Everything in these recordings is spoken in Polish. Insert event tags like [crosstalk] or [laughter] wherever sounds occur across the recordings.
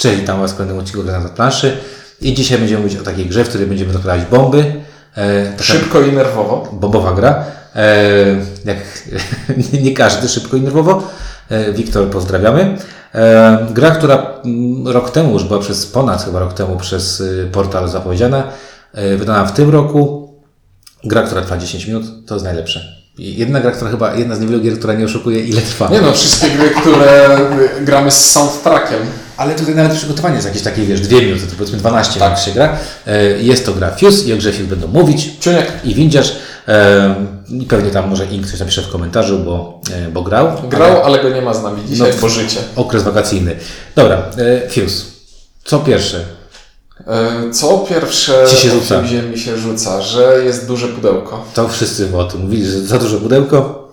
Cześć, witam Was w kolejnym odcinku Gry na planszy. I dzisiaj będziemy mówić o takiej grze, w której będziemy rozkładać bomby. E, taka Szybko i nerwowo. bombowa gra. E, jak nie- [laughs] nie każdy, szybko i nerwowo. E, Wiktor, pozdrawiamy. E, gra, która mm, rok temu już była przez ponad chyba rok temu przez y, portal zapowiedziana. E, wydana w tym roku. Gra, która trwa 10 minut, to jest najlepsze. Jedna gra, która chyba, jedna z niewielu gier, która nie oszukuje, ile trwa. Nie no, wszystkie gry, które y, gramy z soundtrackiem. Ale tutaj nawet przygotowanie jest jakieś takie, wiesz, dwie minuty, to powiedzmy 12 Tak. się gra. E, Jest to gra Fuse i o grze Fuse będą mówić Czuniek, i windziarz. E, I pewnie tam może Ink coś napisze w komentarzu, bo, e, bo grał. grał, ale go nie ma z nami dzisiaj, No, bo życie. Okres wakacyjny. Dobra, Fuse. Co pierwsze? Y, Co pierwsze Ci się rzuca. Fuzie mi się rzuca, że jest duże pudełko. To wszyscy o tym mówili, że za duże pudełko.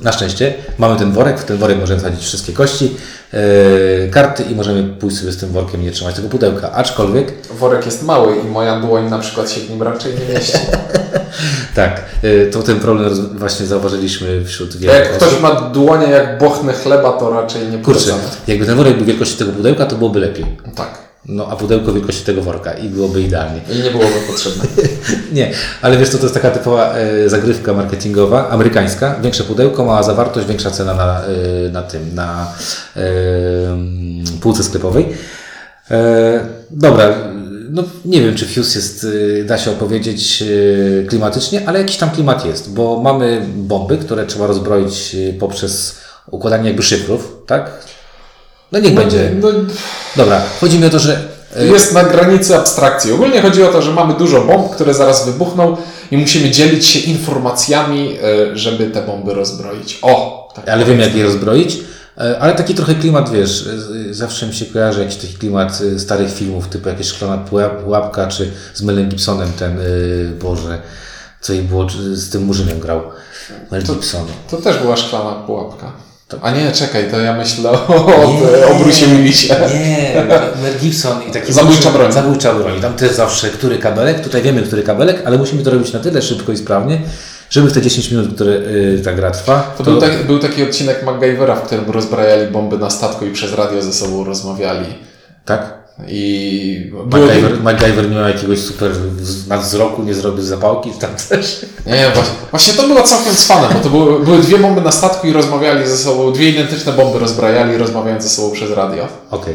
Na szczęście mamy ten worek, w ten worek możemy wsadzić wszystkie kości, e, karty i możemy pójść sobie z tym workiem i nie trzymać tego pudełka. Aczkolwiek Worek jest mały i moja dłoń na przykład się w nim raczej nie mieści. [laughs] Tak, y, to ten problem właśnie zauważyliśmy wśród wielu Jak osób. ktoś ma dłonie jak bochny chleba, to raczej nie Kurczę, jakby ten worek był wielkości tego pudełka, to byłoby lepiej. Tak. No, a pudełko wielkości tego worka i byłoby idealnie. I nie byłoby potrzebne. [laughs] Nie, ale wiesz co, to jest taka typowa e, zagrywka marketingowa, amerykańska. Większe pudełko, mała zawartość, większa cena na, e, na tym, na półce sklepowej. E, dobra, no nie wiem, czy Fuse jest, da się opowiedzieć klimatycznie, ale jakiś tam klimat jest, bo mamy bomby, które trzeba rozbroić poprzez układanie jakby szyfrów, tak? No niech będzie. No, Dobra, chodzi mi o to, że e, jest na granicy abstrakcji. Ogólnie chodzi o to, że mamy dużo bomb, które zaraz wybuchną i musimy dzielić się informacjami, e, żeby te bomby rozbroić. O! Tak. Ale wiem, jak je rozbroić. E, Ale taki trochę klimat, wiesz, zawsze mi się kojarzy jakiś taki klimat starych filmów, typu jakieś szklana pułap- pułapka, czy z Melem Gibsonem ten, Boże, co jej było, z tym Murzynem grał. Mel Gibson. To też była szklana pułapka. A nie, czekaj, to ja myślę o, o obrusie Willisie. Nie, Mel Gibson i taki... Zabójcza broń. Zabójcza broń. Tam też zawsze, który kabelek, tutaj wiemy, który kabelek, ale musimy to robić na tyle szybko i sprawnie, żeby w te 10 minut, które y, ta gra trwa, To był, tak, był taki odcinek MacGyvera, w którym rozbrajali bomby na statku i przez radio ze sobą rozmawiali. tak? I MacGyver, MacGyver nie miał jakiegoś super nadzwroku, nie zrobił zapałki, tam też. Nie, właśnie, właśnie to było całkiem cwane, bo to były, były dwie bomby na statku i rozmawiali ze sobą, dwie identyczne bomby rozbrajali, rozmawiając ze sobą przez radio. Okej.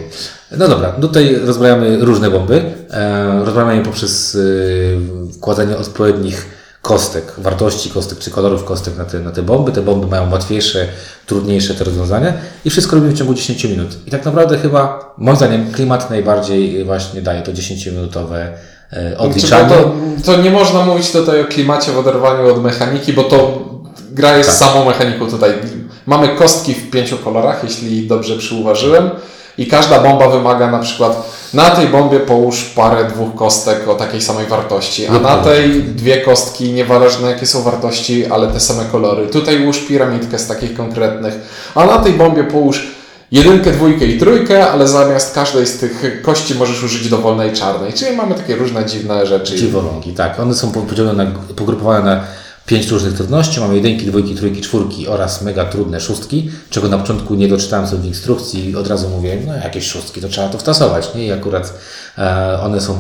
No dobra, tutaj rozbrajamy różne bomby. E, rozbrajamy je poprzez e, wkładanie odpowiednich kostek, wartości kostek czy kolorów kostek na te, na te bomby. Te bomby mają łatwiejsze, trudniejsze te rozwiązania i wszystko robimy w ciągu 10 minut. I tak naprawdę chyba, moim zdaniem, klimat najbardziej właśnie daje to 10-minutowe e, odliczanie. To, to nie można mówić tutaj o klimacie w oderwaniu od mechaniki, bo to gra jest Tak. samą mechaniką tutaj. Mamy kostki w pięciu kolorach, jeśli dobrze przyuważyłem. I każda bomba wymaga na przykład na tej bombie połóż parę dwóch kostek o takiej samej wartości, a na tej dwie kostki, nieważne jakie są wartości, ale te same kolory. Tutaj ułóż piramidkę z takich konkretnych, a na tej bombie połóż jedynkę, dwójkę i trójkę, ale zamiast każdej z tych kości możesz użyć dowolnej czarnej. Czyli mamy takie różne dziwne rzeczy. Dziwolągi, tak. One są podzielone pogrupowane na pięć różnych trudności. Mamy jedynki, dwójki, trójki, czwórki oraz mega trudne szóstki, czego na początku nie doczytałem sobie w instrukcji i od razu mówię, no jakieś szóstki, to trzeba to wtasować. Nie? I akurat e, one są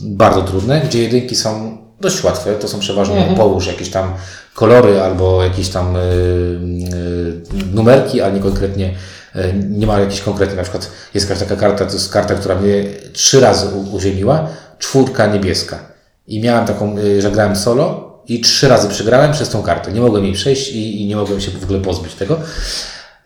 bardzo trudne, gdzie jedynki są dość łatwe. To są przeważnie połóż jakieś tam kolory albo jakieś tam y, y, numerki, a nie konkretnie e, nie ma jakiejś konkretnej, na przykład jest jakaś taka karta, to jest karta, która mnie trzy razy uziemiła, czwórka niebieska. I miałem taką, że grałem solo i trzy razy przegrałem przez tą kartę. Nie mogłem jej przejść i, i nie mogłem się w ogóle pozbyć tego.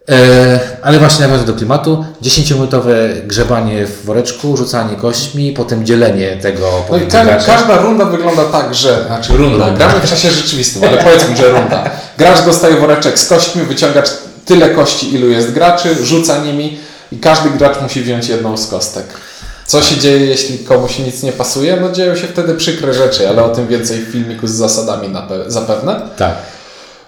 E, ale właśnie nawiązując do klimatu, 10-minutowe grzebanie w woreczku, rzucanie kośćmi, potem dzielenie tego No i graczy. każda runda wygląda tak, że. Znaczy runda, gramy w czasie rzeczywistym, ale powiedzmy, że runda. Gracz dostaje woreczek z kośćmi, wyciąga tyle kości, ilu jest graczy, rzuca nimi i każdy gracz musi wziąć jedną z kostek. Co się dzieje, jeśli komuś nic nie pasuje? No dzieją się wtedy przykre rzeczy, ale o tym więcej w filmiku z zasadami zapewne. Tak.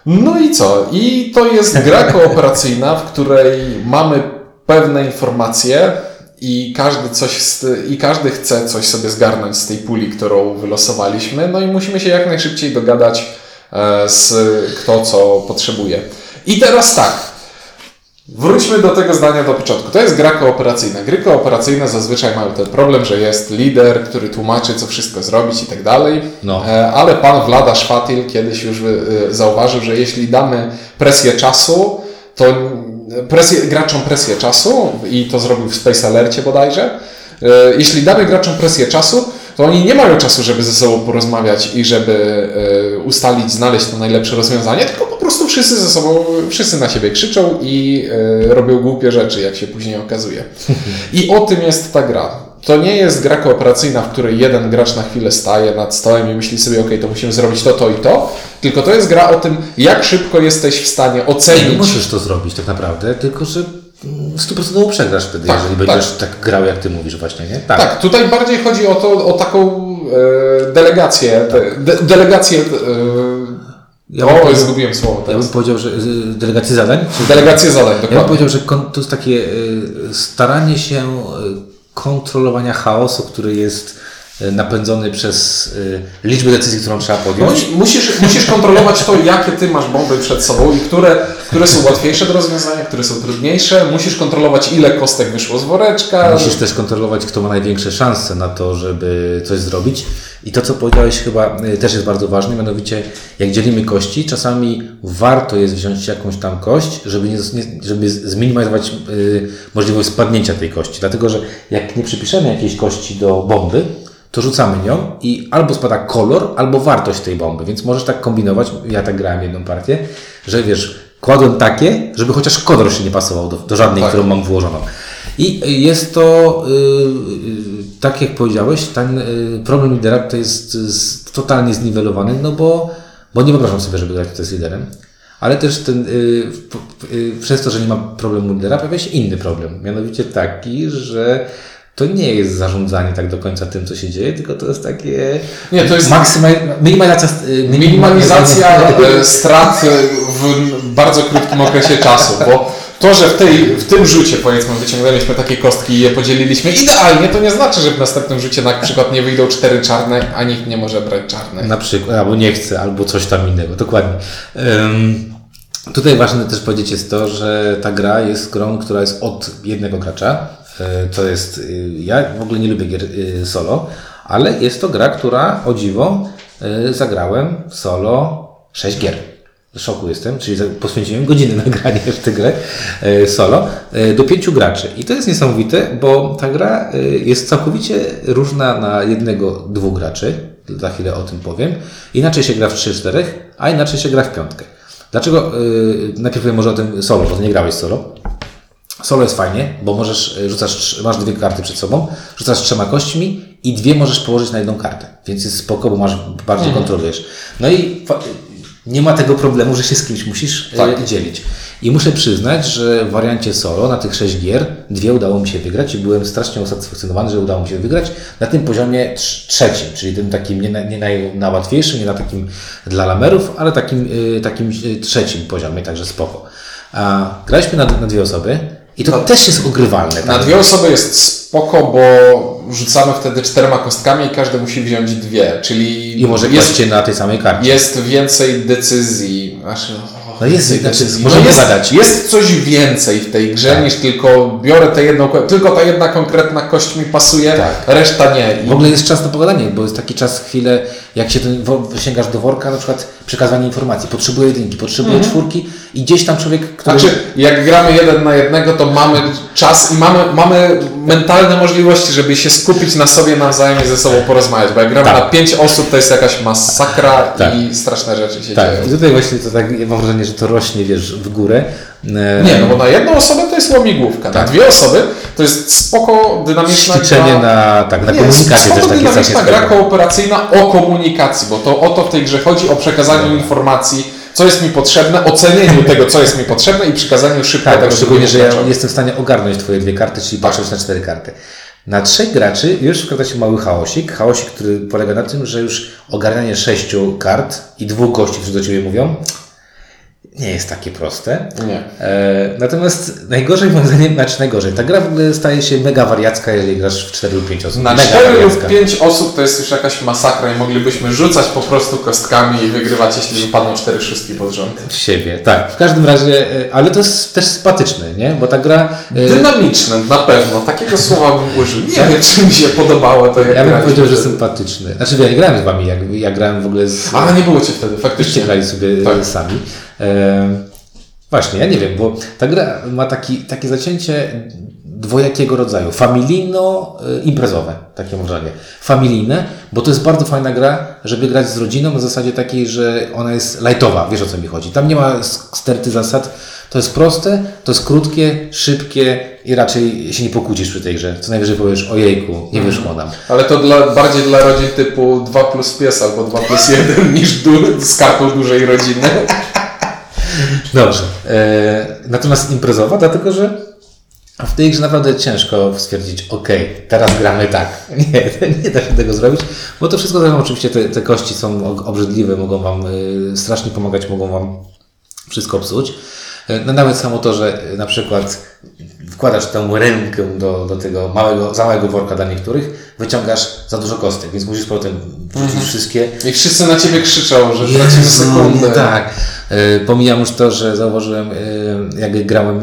No i co? I to jest gra [laughs] kooperacyjna, w której mamy pewne informacje i każdy, coś i każdy chce coś sobie zgarnąć z tej puli, którą wylosowaliśmy, no i musimy się jak najszybciej dogadać e, z kto co potrzebuje. I teraz tak. Wróćmy do tego zdania do początku. To jest gra kooperacyjna. Gry kooperacyjne zazwyczaj mają ten problem, że jest lider, który tłumaczy, co wszystko zrobić i tak dalej. No. E, Ale pan Vlada Szwatil kiedyś już e, zauważył, że jeśli damy presję czasu, to presję, graczom presję czasu, i to zrobił w Space Alercie bodajże, e, jeśli damy graczom presję czasu, to oni nie mają czasu, żeby ze sobą porozmawiać i żeby e, ustalić, znaleźć to najlepsze rozwiązanie, tylko prostu wszyscy ze sobą, wszyscy na siebie krzyczą i e, robią głupie rzeczy, jak się później okazuje. I o tym jest ta gra. To nie jest gra kooperacyjna, w której jeden gracz na chwilę staje nad stołem i myśli sobie, ok, to musimy zrobić to, to i to, tylko to jest gra o tym, jak szybko jesteś w stanie Nie ocenić możesz to zrobić tak naprawdę, tylko że stuprocentowo przegrasz wtedy, Tak, jeżeli tak. będziesz tak grał, jak ty mówisz właśnie, nie? Tak, tutaj bardziej chodzi o to, o taką e, delegację, de, de, delegację, e, Ja o, bym powiedział- zgubiłem słowo Ja teraz. bym powiedział, że y, delegacje zadań? Delegację zadań, Ja bym dokładnie. powiedział, że to jest takie y, staranie się y, kontrolowania chaosu, który jest napędzony przez y, liczbę decyzji, którą trzeba podjąć. Musisz, musisz, musisz kontrolować to, jakie ty masz bomby przed sobą i które, które są łatwiejsze do rozwiązania, które są trudniejsze. Musisz kontrolować, ile kostek wyszło z woreczka. Musisz też kontrolować, kto ma największe szanse na to, żeby coś zrobić. I to, co powiedziałeś, chyba y, też jest bardzo ważne, mianowicie jak dzielimy kości, czasami warto jest wziąć jakąś tam kość, żeby, nie, żeby zminimalizować możliwość spadnięcia tej kości. Dlatego, że jak nie przypiszemy jakiejś kości do bomby, to rzucamy nią i albo spada kolor, albo wartość tej bomby. Więc możesz tak kombinować. Ja tak grałem jedną partię, że wiesz, kładłem takie, żeby chociaż kolor się nie pasował do, do żadnej, Tak. którą mam włożoną. I jest to, y, y, tak jak powiedziałeś, ten y, problem lidera to jest z, totalnie zniwelowany, no bo, bo nie wyobrażam sobie, żeby grać tutaj z liderem. Ale też ten, y, y, przez to, że nie ma problemu lidera, pojawia się inny problem. Mianowicie taki, że to nie jest zarządzanie tak do końca tym, co się dzieje, tylko to jest takie Nie, to jest minimalizacja, minimalizacja e, strat e, w bardzo krótkim okresie czasu, bo to, że w, tej, w tym rzucie powiedzmy wyciągnęliśmy takie kostki i je podzieliliśmy idealnie, to nie znaczy, że w następnym rzucie na przykład nie wyjdą cztery czarne, a nikt nie może brać czarnych. Na przykład, albo nie chce, albo coś tam innego, dokładnie. Ym, tutaj ważne też powiedzieć jest to, że ta gra jest grą, która jest od jednego gracza. To jest, y, ja w ogóle nie lubię gier y, solo, ale jest to gra, która o dziwo y, zagrałem solo 6 gier. W szoku jestem, czyli poświęciłem godzinę na [laughs] granie w tę grę solo do pięciu graczy. I to jest niesamowite, bo ta gra jest całkowicie różna na jednego, dwóch graczy. Za chwilę o tym powiem. Inaczej się gra w 3-4, a inaczej się gra w piątkę. Dlaczego? Najpierw powiem może o tym solo, bo nie grałeś solo. Solo jest fajnie, bo możesz, y, rzucasz, masz dwie karty przed sobą, rzucasz trzema kośćmi i dwie możesz położyć na jedną kartę. Więc jest spoko, bo masz, bardziej kontrolujesz. No i fa- nie ma tego problemu, że się z kimś musisz y, Tak. dzielić. I muszę przyznać, że w wariancie solo na tych sześć gier dwie udało mi się wygrać i byłem strasznie usatysfakcjonowany, że udało mi się wygrać na tym poziomie trz- trzecim, czyli tym takim nie, na, nie naj, najłatwiejszym, nie na takim dla lamerów, ale takim, y, takim y, trzecim poziomie, także spoko. A, graliśmy na, na dwie osoby i to też jest ogrywalne. Na tak? dwie osoby jest spoko, bo rzucamy wtedy czterema kostkami i każdy musi wziąć dwie, czyli I może jest, na tej samej karcie. jest więcej decyzji. Znaczy, No jest, więcej znaczy, decyzji. możemy no jest, pogadać. jest coś więcej w tej grze Tak. niż tylko biorę tę jedną, ko- tylko ta jedna konkretna kość mi pasuje, Tak. reszta nie. I W ogóle jest czas na pogadanie, bo jest taki czas, chwilę, jak się ten, sięgasz do worka, na przykład przekazywanie informacji, potrzebuję jedynki, potrzebuję czwórki i gdzieś tam człowiek, który... Znaczy, jak gramy jeden na jednego, to mamy czas i mamy, mamy mentalne możliwości, żeby się skupić na sobie nawzajem i ze sobą porozmawiać, bo jak gramy Tak. na pięć osób, to jest jakaś masakra Tak. i straszne rzeczy się tak, dzieją. i tutaj właśnie to tak, ja mam wrażenie, że to rośnie, wiesz, w górę. E, Nie, no bo na jedną osobę to jest łamigłówka, na dwie osoby to jest spoko, dynamiczna Ćwiczenie gra. na, tak, na Nie, komunikacji spoko, też takie dynamiczna gra kooperacyjna o komunikacji, bo to o to w tej grze chodzi, o przekazaniu informacji, co jest mi potrzebne, ocenieniu tego, co jest mi potrzebne i przekazaniu szybko Tak, tego, szczególnie, że ja jestem w stanie ogarnąć Twoje dwie karty, czyli patrząc na cztery karty. Na trzech graczy już wkłada się mały chaosik. Chaosik, który polega na tym, że już ogarnianie sześciu kart i dwóch gości, którzy do Ciebie mówią, nie jest takie proste. Nie. E, natomiast najgorzej moim zdaniem, znaczy najgorzej, ta gra w ogóle staje się mega wariacka, jeżeli grasz w 4 lub 5 osób. Na mega 4 lub wariacka. 5 osób to jest już jakaś masakra i moglibyśmy rzucać po prostu kostkami i wygrywać, jeśli wypadną 4 szóstki pod rząd. W siebie, tak. W każdym razie, e, ale to jest też sympatyczne, nie? Bo ta gra... e, Dynamiczne, na pewno. Takiego słowa bym użył. Nie wiem, czy mi się podobało to, jak Ja bym powiedział, że sympatyczny. Znaczy, ja nie grałem z wami, jak, ja grałem w ogóle z... Ale nie było Cię wtedy, faktycznie. grali sobie Tak. sami. E, właśnie, ja nie wiem, bo ta gra ma taki, takie zacięcie dwojakiego rodzaju. Familijno-imprezowe, takie mam wrażenie. Familijne, bo to jest bardzo fajna gra, żeby grać z rodziną na zasadzie takiej, że ona jest lightowa, wiesz o co mi chodzi. Tam nie ma sterty zasad, to jest proste, to jest krótkie, szybkie i raczej się nie pokłócisz przy tej grze. Co najwyżej powiesz, ojejku, nie wyszło nam. Ale to dla, bardziej dla rodzin typu 2 plus pies albo 2 plus 1 niż du, z kartą dużej rodziny. Dobrze. E, natomiast imprezowa, dlatego że w tej grze naprawdę ciężko stwierdzić, ok, teraz gramy tak. [laughs] Nie, nie da się tego zrobić, bo to wszystko zależy, oczywiście te, te kości są obrzydliwe, mogą Wam y, strasznie pomagać, mogą Wam wszystko psuć. E, No nawet samo to, że y, na przykład wkładasz tę rękę do, do tego małego, za małego worka dla niektórych, wyciągasz za dużo kostek, więc musisz potem wrzucić wszystkie I wszyscy na Ciebie krzyczą, że tracimy Jezu, sekundę. Tak. E, Pomijam już to, że zauważyłem, e, jak grałem e,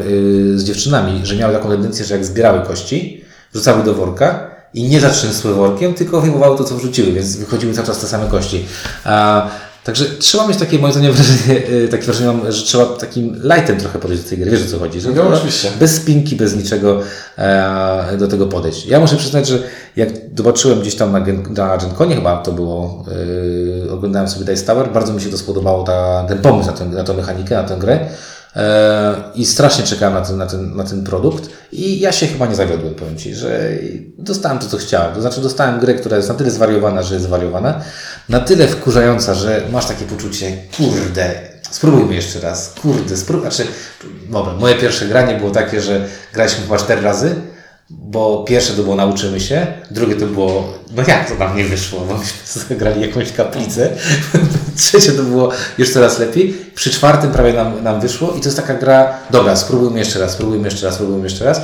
z dziewczynami, że miały taką tendencję, że jak zbierały kości, wrzucały do worka i nie zatrzęsły workiem, tylko wyjmowały to, co wrzuciły, więc wychodziły cały czas te same kości. A, także trzeba mieć takie, moim zdaniem, wrażenie, e, takie wrażenie mam, że trzeba takim lightem trochę podejść do tej gry. Wiesz o co chodzi? Że No, oczywiście. Bez spinki, bez niczego e, do tego podejść. Ja muszę przyznać, że jak zobaczyłem gdzieś tam na, na GenConie chyba to było, yy, oglądałem sobie Dice Tower, bardzo mi się to spodobało, ta, ten pomysł na, tę na tą mechanikę, na tę grę e, i strasznie czekałem na ten, na, ten, na ten produkt i ja się chyba nie zawiodłem, powiem Ci, że dostałem to, co chciałem. To znaczy dostałem grę, która jest na tyle zwariowana, że jest zwariowana, na tyle wkurzająca, że masz takie poczucie, kurde, spróbujmy jeszcze raz, kurde, spróbuj, znaczy, moje pierwsze granie było takie, że graliśmy chyba cztery razy, bo pierwsze to było nauczymy się, drugie to było, no jak to nam nie wyszło, bo zagrali [laughs] jakąś kaplicę, [laughs] trzecie to było już coraz lepiej, przy czwartym prawie nam, nam wyszło i to jest taka gra, dobra, spróbujmy jeszcze raz, spróbujmy jeszcze raz, spróbujmy jeszcze raz.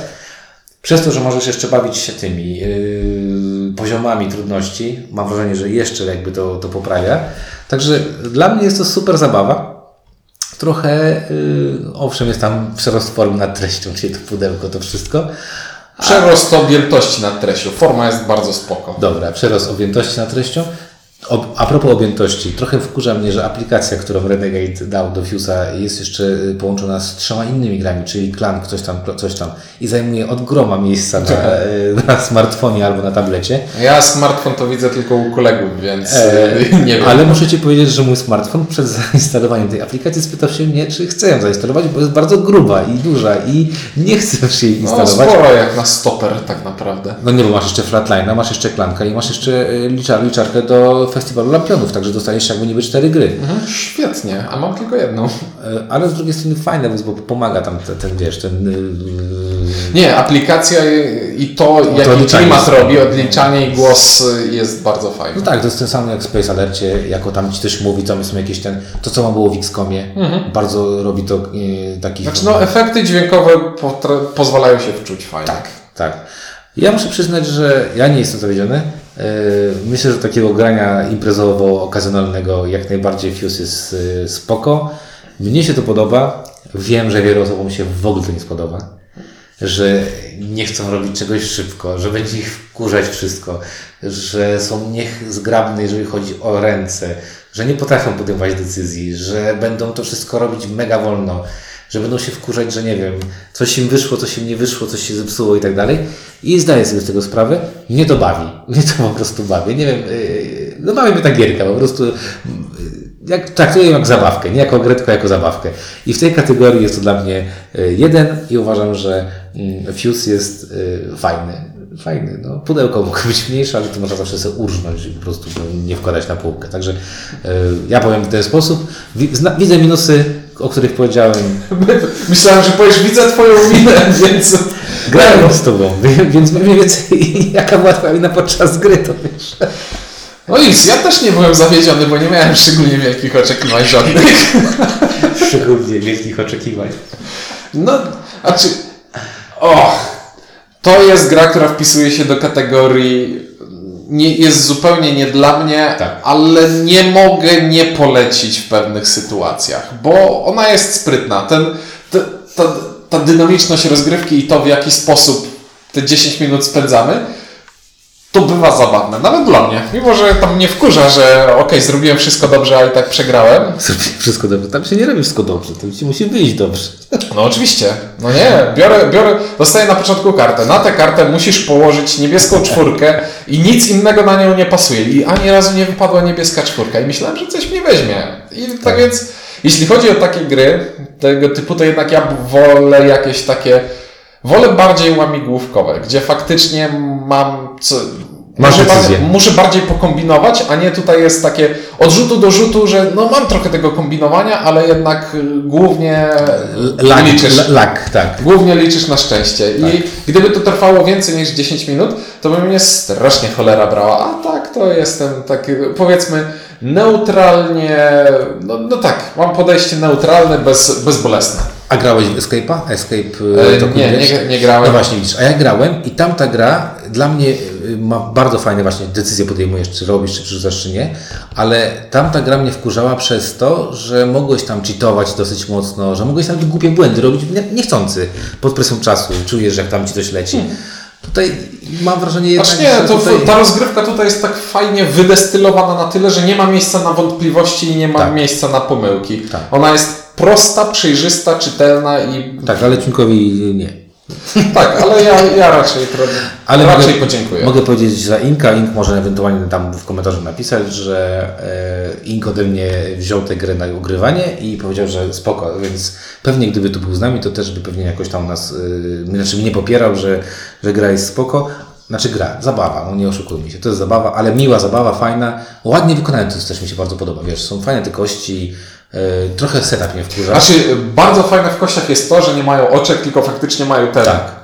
Przez to, że możesz jeszcze bawić się tymi yy, poziomami trudności, mam wrażenie, że jeszcze jakby to, to poprawia. Także dla mnie jest to super zabawa. Trochę, yy, owszem, jest tam przerost formy nad treścią, czyli to pudełko, to wszystko. Przerost objętości nad treścią. Forma jest bardzo spoko. Dobra, przerost objętości nad treścią. A propos objętości, trochę wkurza mnie, że aplikacja, którą Renegade dał do Fuse'a jest jeszcze y, połączona z trzema innymi grami, czyli Clan, coś tam, coś tam i zajmuje od groma miejsca na, y, na smartfonie albo na tablecie. Ja smartfon to widzę tylko u kolegów, więc E, [laughs] nie wiem. Ale muszę Ci powiedzieć, że mój smartfon przed [laughs] zainstalowaniem tej aplikacji spytał się mnie, czy chcę ją zainstalować, bo jest bardzo gruba i duża i nie chcę już jej no, instalować. sporo jak na stoper tak naprawdę. No nie, bo masz jeszcze Flatline'a, masz jeszcze Klanka i masz jeszcze y, liczar, liczarkę do Festiwalu Lampionów, także dostajesz jakby niby cztery gry. Mhm, świetnie, a mam tylko jedną. Y, Ale z drugiej strony fajne, bo pomaga tam ten, ten wiesz, ten... y, Nie, aplikacja i to, jaki odliczanie klimat robi, odliczanie i głos jest bardzo fajny. No tak, to jest ten sam jak Space Alercie, jako tam ci też mówi, tam są jakieś ten, to co ma było w XCOMie, bardzo robi to y, taki... Znaczy no, efekty dźwiękowe pozwalają się wczuć fajnie. Tak, tak. Ja muszę przyznać, że ja nie jestem zawiedziony. Yy, Myślę, że takiego grania imprezowo-okazjonalnego jak najbardziej Fuse jest yy, spoko. Mnie się to podoba. Wiem, że wielu osobom się w ogóle to nie spodoba. Że nie chcą robić czegoś szybko, że będzie ich wkurzać wszystko, że są niezgrabne, jeżeli chodzi o ręce, że nie potrafią podejmować decyzji, że będą to wszystko robić mega wolno, że będą się wkurzać, że nie wiem, coś im wyszło, coś im nie wyszło, coś się zepsuło i tak dalej. I zdaję sobie z tego sprawę. Mnie to bawi. [laughs] Mnie to po prostu bawi. Nie wiem, yy, no bawi mnie ta gierka, po prostu yy, jak, traktuję ją jak zabawkę, nie jako grę, tylko jako zabawkę. I w tej kategorii jest to dla mnie yy, jeden i uważam, że yy, Fuse jest yy, fajny. Fajny, no. Pudełko mogło być mniejsze, ale to można zawsze sobie urżnąć i po prostu go nie wkładać na półkę. Także yy, ja powiem w ten sposób. Widzę minusy, o których powiedziałem [laughs] Myślałem, że powiesz, widzę twoją minę, [laughs] więc... Grałem z tobą, więc mniej więcej [laughs] jaka była twoja wina podczas gry, to wiesz. No nic, ja też nie byłem zawiedziony, bo nie miałem szczególnie wielkich oczekiwań żadnych. Szczególnie wielkich oczekiwań. No, znaczy, och, to jest gra, która wpisuje się do kategorii, nie, jest zupełnie nie dla mnie, Tak. ale nie mogę nie polecić w pewnych sytuacjach, bo ona jest sprytna. Ten, ta, ta, ta dynamiczność rozgrywki i to, w jaki sposób te 10 minut spędzamy, to bywa zabawne, nawet dla mnie. Mimo, że tam mnie wkurza, że okej, zrobiłem wszystko dobrze, a i tak przegrałem, [laughs] Zrobię wszystko dobrze. Tam się nie robi wszystko dobrze, to ci musi wyjść dobrze. [laughs] No oczywiście. No nie, biorę, biorę, dostaję na początku kartę. Na tę kartę musisz położyć niebieską czwórkę i nic innego na nią nie pasuje. I ani razu nie wypadła niebieska czwórka. I myślałem, że coś mnie weźmie. I tak, Tak. więc, jeśli chodzi o takie gry tego typu, to jednak ja wolę jakieś takie, wolę bardziej łamigłówkowe, gdzie faktycznie mam co, Masz muszę, decyzję. bardziej, muszę bardziej pokombinować, a nie tutaj jest takie od rzutu do rzutu, że no mam trochę tego kombinowania, ale jednak y, głównie Lag, liczysz. la- lag tak. Głównie liczysz na szczęście. I gdyby to trwało więcej niż 10 minut, to by mnie strasznie cholera brała. A tak, to jestem taki, powiedzmy, neutralnie. No, no tak, mam podejście neutralne, bez, bezbolesne. A grałeś w Escape'a? Escape E, e, to nie, nie, nie grałem. No właśnie, widzisz, a ja grałem i tamta gra dla mnie y, ma bardzo fajne właśnie decyzje podejmujesz, czy robisz, czy przerzucasz, czy nie, ale tamta gra mnie wkurzała przez to, że mogłeś tam cheatować dosyć mocno, że mogłeś tam głupie błędy robić nie- niechcący, pod presją czasu, czujesz, jak tam ci coś leci. Tutaj mam wrażenie jednak, Znaczy nie, to, tutaj... ta rozgrywka tutaj jest tak fajnie wydestylowana na tyle, że nie ma miejsca na wątpliwości i nie ma Tak. miejsca na pomyłki. Tak. Ona jest prosta, przejrzysta, czytelna i Tak, ale Ciunkowi nie. [laughs] tak, ale ja, ja raczej, Ale raczej mogę, podziękuję. Mogę powiedzieć za Inka. Ink może ewentualnie tam w komentarzu napisać, że e, Ink ode mnie wziął tę grę na ogrywanie i powiedział, że spoko, więc pewnie gdyby tu był z nami, to też by pewnie jakoś tam nas, e, znaczy mnie popierał, że, że gra jest spoko. Znaczy gra, zabawa, no nie oszukujmy się, to jest zabawa, ale miła zabawa, fajna, ładnie wykonana, to jest też mi się bardzo podoba, wiesz, są fajne te kości, trochę setup mnie wkurza. Znaczy, bardzo fajne w kościach jest to, że nie mają oczek, tylko faktycznie mają te tak,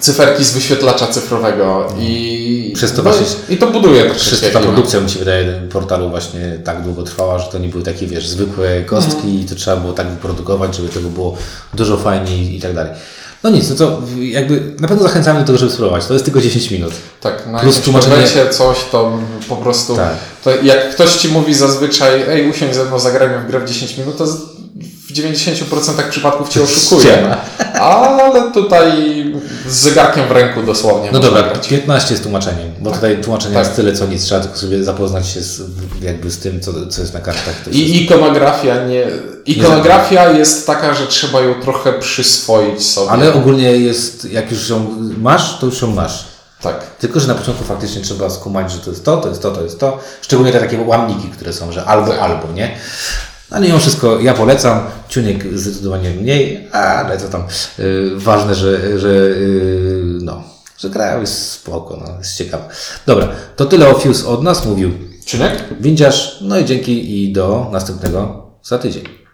cyferki z wyświetlacza cyfrowego i, Przez to no, właśnie- i to buduje Przez to ta produkcja mi się wydaje portalu właśnie tak długo trwała, że to nie były takie, wiesz, zwykłe kostki i to trzeba było tak wyprodukować, żeby tego było dużo fajniej i tak dalej. No nic, no to jakby na pewno zachęcamy do tego, żeby spróbować. To jest tylko 10 minut. Tak, na Plus tłumaczenie- coś, to po prostu... Tak. To jak ktoś Ci mówi zazwyczaj, ej, usiądź ze mną, zagrajmy w grę w 10 minut, to w 90% przypadków Cię oszukuje. Ale tutaj z zegarkiem w ręku dosłownie No dobra, grać. 15 z tłumaczeniem, bo tutaj tłumaczenia Tak. jest tyle co nic, trzeba tylko sobie zapoznać się z, jakby z tym, co, co jest na kartach. To jest I ikonografia nie... Ikonografia jest taka, że trzeba ją trochę przyswoić sobie. Ale ogólnie jest, jak już ją masz, to już ją masz. Tak. Tylko, że na początku faktycznie trzeba skumać, że to jest to, to jest to, to jest to. Szczególnie te takie łamniki, które są, że albo, Tak. albo, nie? Ale mimo wszystko ja polecam. Ciunek zdecydowanie mniej, ale co tam. Yy, ważne, że, że yy, no, że gra jest spoko, no, jest ciekawa. Dobra, to tyle o Fuse od nas, mówił Czynek? Windziarz. No i dzięki i do następnego za tydzień.